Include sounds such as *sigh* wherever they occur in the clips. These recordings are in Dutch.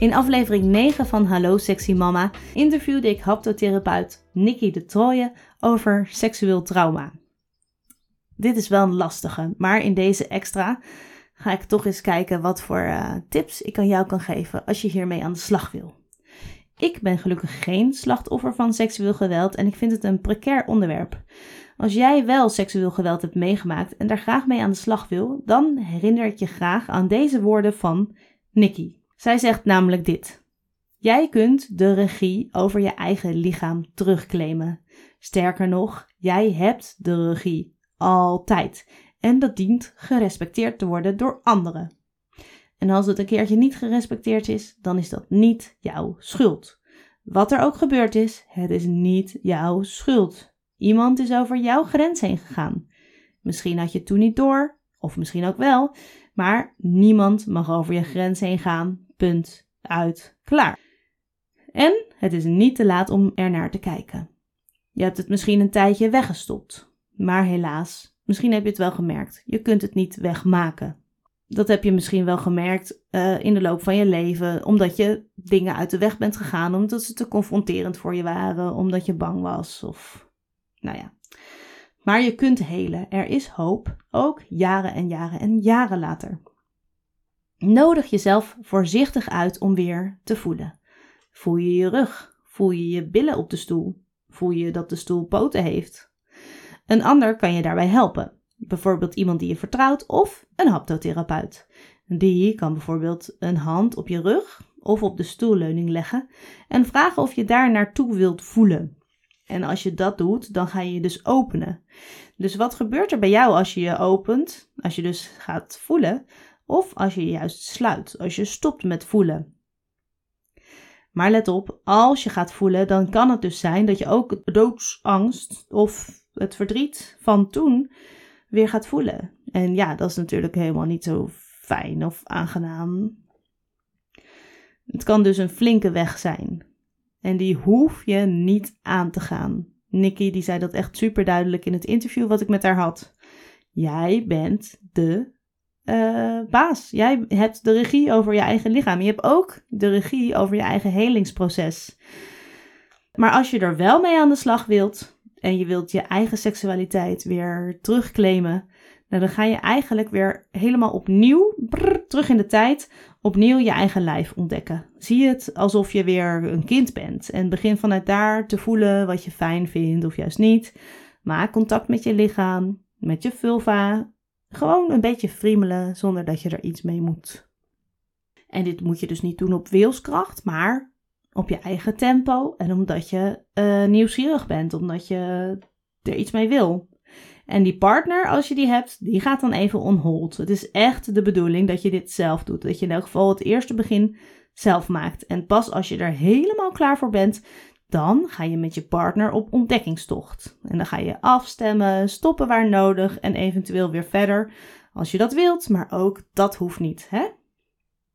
In aflevering 9 van Hallo Sexy Mama interviewde ik haptotherapeut Nikki de Trooijen over seksueel trauma. Dit is wel een lastige, maar in deze extra ga ik toch eens kijken wat voor uh, tips ik aan jou kan geven als je hiermee aan de slag wil. Ik ben gelukkig geen slachtoffer van seksueel geweld en ik vind het een precair onderwerp. Als jij wel seksueel geweld hebt meegemaakt en daar graag mee aan de slag wil, dan herinner ik je graag aan deze woorden van Nikki. Zij zegt namelijk dit. Jij kunt de regie over je eigen lichaam terugclaimen. Sterker nog, jij hebt de regie. Altijd. En dat dient gerespecteerd te worden door anderen. En als het een keertje niet gerespecteerd is, dan is dat niet jouw schuld. Wat er ook gebeurd is, het is niet jouw schuld. Iemand is over jouw grens heen gegaan. Misschien had je het toen niet door, of misschien ook wel, maar niemand mag over je grens heen gaan. Punt. Uit. Klaar. En het is niet te laat om er naar te kijken. Je hebt het misschien een tijdje weggestopt, maar helaas, misschien heb je het wel gemerkt. Je kunt het niet wegmaken. Dat heb je misschien wel gemerkt uh, in de loop van je leven, omdat je dingen uit de weg bent gegaan, omdat ze te confronterend voor je waren, omdat je bang was of nou ja. Maar je kunt helen. Er is hoop, ook jaren en jaren en jaren later. Nodig jezelf voorzichtig uit om weer te voelen. Voel je je rug? Voel je je billen op de stoel? Voel je dat de stoel poten heeft? Een ander kan je daarbij helpen. Bijvoorbeeld iemand die je vertrouwt of een haptotherapeut. Die kan bijvoorbeeld een hand op je rug of op de stoelleuning leggen en vragen of je daar naartoe wilt voelen. En als je dat doet, dan ga je je dus openen. Dus wat gebeurt er bij jou als je je opent? Als je dus gaat voelen, of als je juist sluit, als je stopt met voelen. Maar let op, als je gaat voelen, dan kan het dus zijn dat je ook het doodsangst of het verdriet van toen weer gaat voelen. En ja, dat is natuurlijk helemaal niet zo fijn of aangenaam. Het kan dus een flinke weg zijn. En die hoef je niet aan te gaan. Nikki die zei dat echt super duidelijk in het interview wat ik met haar had. Jij bent de uh, baas. Jij hebt de regie over je eigen lichaam. Je hebt ook de regie over je eigen helingsproces. Maar als je er wel mee aan de slag wilt en je wilt je eigen seksualiteit weer terugclaimen, nou, dan ga je eigenlijk weer helemaal opnieuw, terug in de tijd, opnieuw je eigen lijf ontdekken. Zie het alsof je weer een kind bent en begin vanuit daar te voelen wat je fijn vindt of juist niet. Maak contact met je lichaam, met je vulva, gewoon een beetje friemelen zonder dat je er iets mee moet. En dit moet je dus niet doen op wilskracht, maar op je eigen tempo en omdat je uh, nieuwsgierig bent, omdat je er iets mee wil. En die partner, als je die hebt, die gaat dan even on hold. Het is echt de bedoeling dat je dit zelf doet. Dat je in elk geval het eerste begin zelf maakt. En pas als je er helemaal klaar voor bent, dan ga je met je partner op ontdekkingstocht. En dan ga je afstemmen, stoppen waar nodig en eventueel weer verder als je dat wilt, maar ook dat hoeft niet. Hè?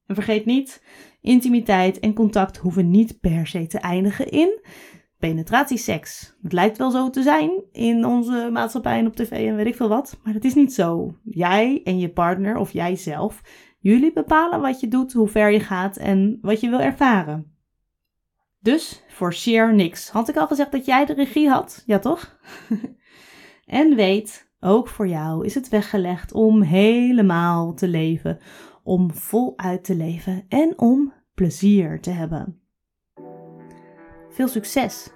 En vergeet niet, intimiteit en contact hoeven niet per se te eindigen in penetratieseks. Het lijkt wel zo te zijn in onze maatschappij en op tv en weet ik veel wat, maar het is niet zo. Jij en je partner of jij zelf, jullie bepalen wat je doet, hoe ver je gaat en wat je wil ervaren. Dus forceer niks. Had ik al gezegd dat jij de regie had? Ja, toch? *laughs* en weet, ook voor jou is het weggelegd om helemaal te leven, om voluit te leven en om plezier te hebben. Veel succes!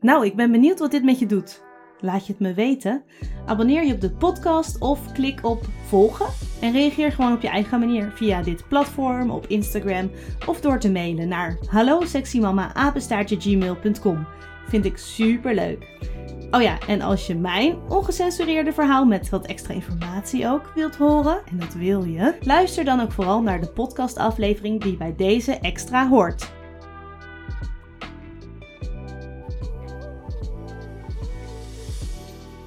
Nou, ik ben benieuwd wat dit met je doet. Laat je het me weten. Abonneer je op de podcast of klik op volgen. En reageer gewoon op je eigen manier via dit platform, op Instagram of door te mailen naar hallo Vind ik super leuk. Oh ja, en als je mijn ongecensureerde verhaal met wat extra informatie ook wilt horen, en dat wil je, luister dan ook vooral naar de podcastaflevering die bij deze extra hoort.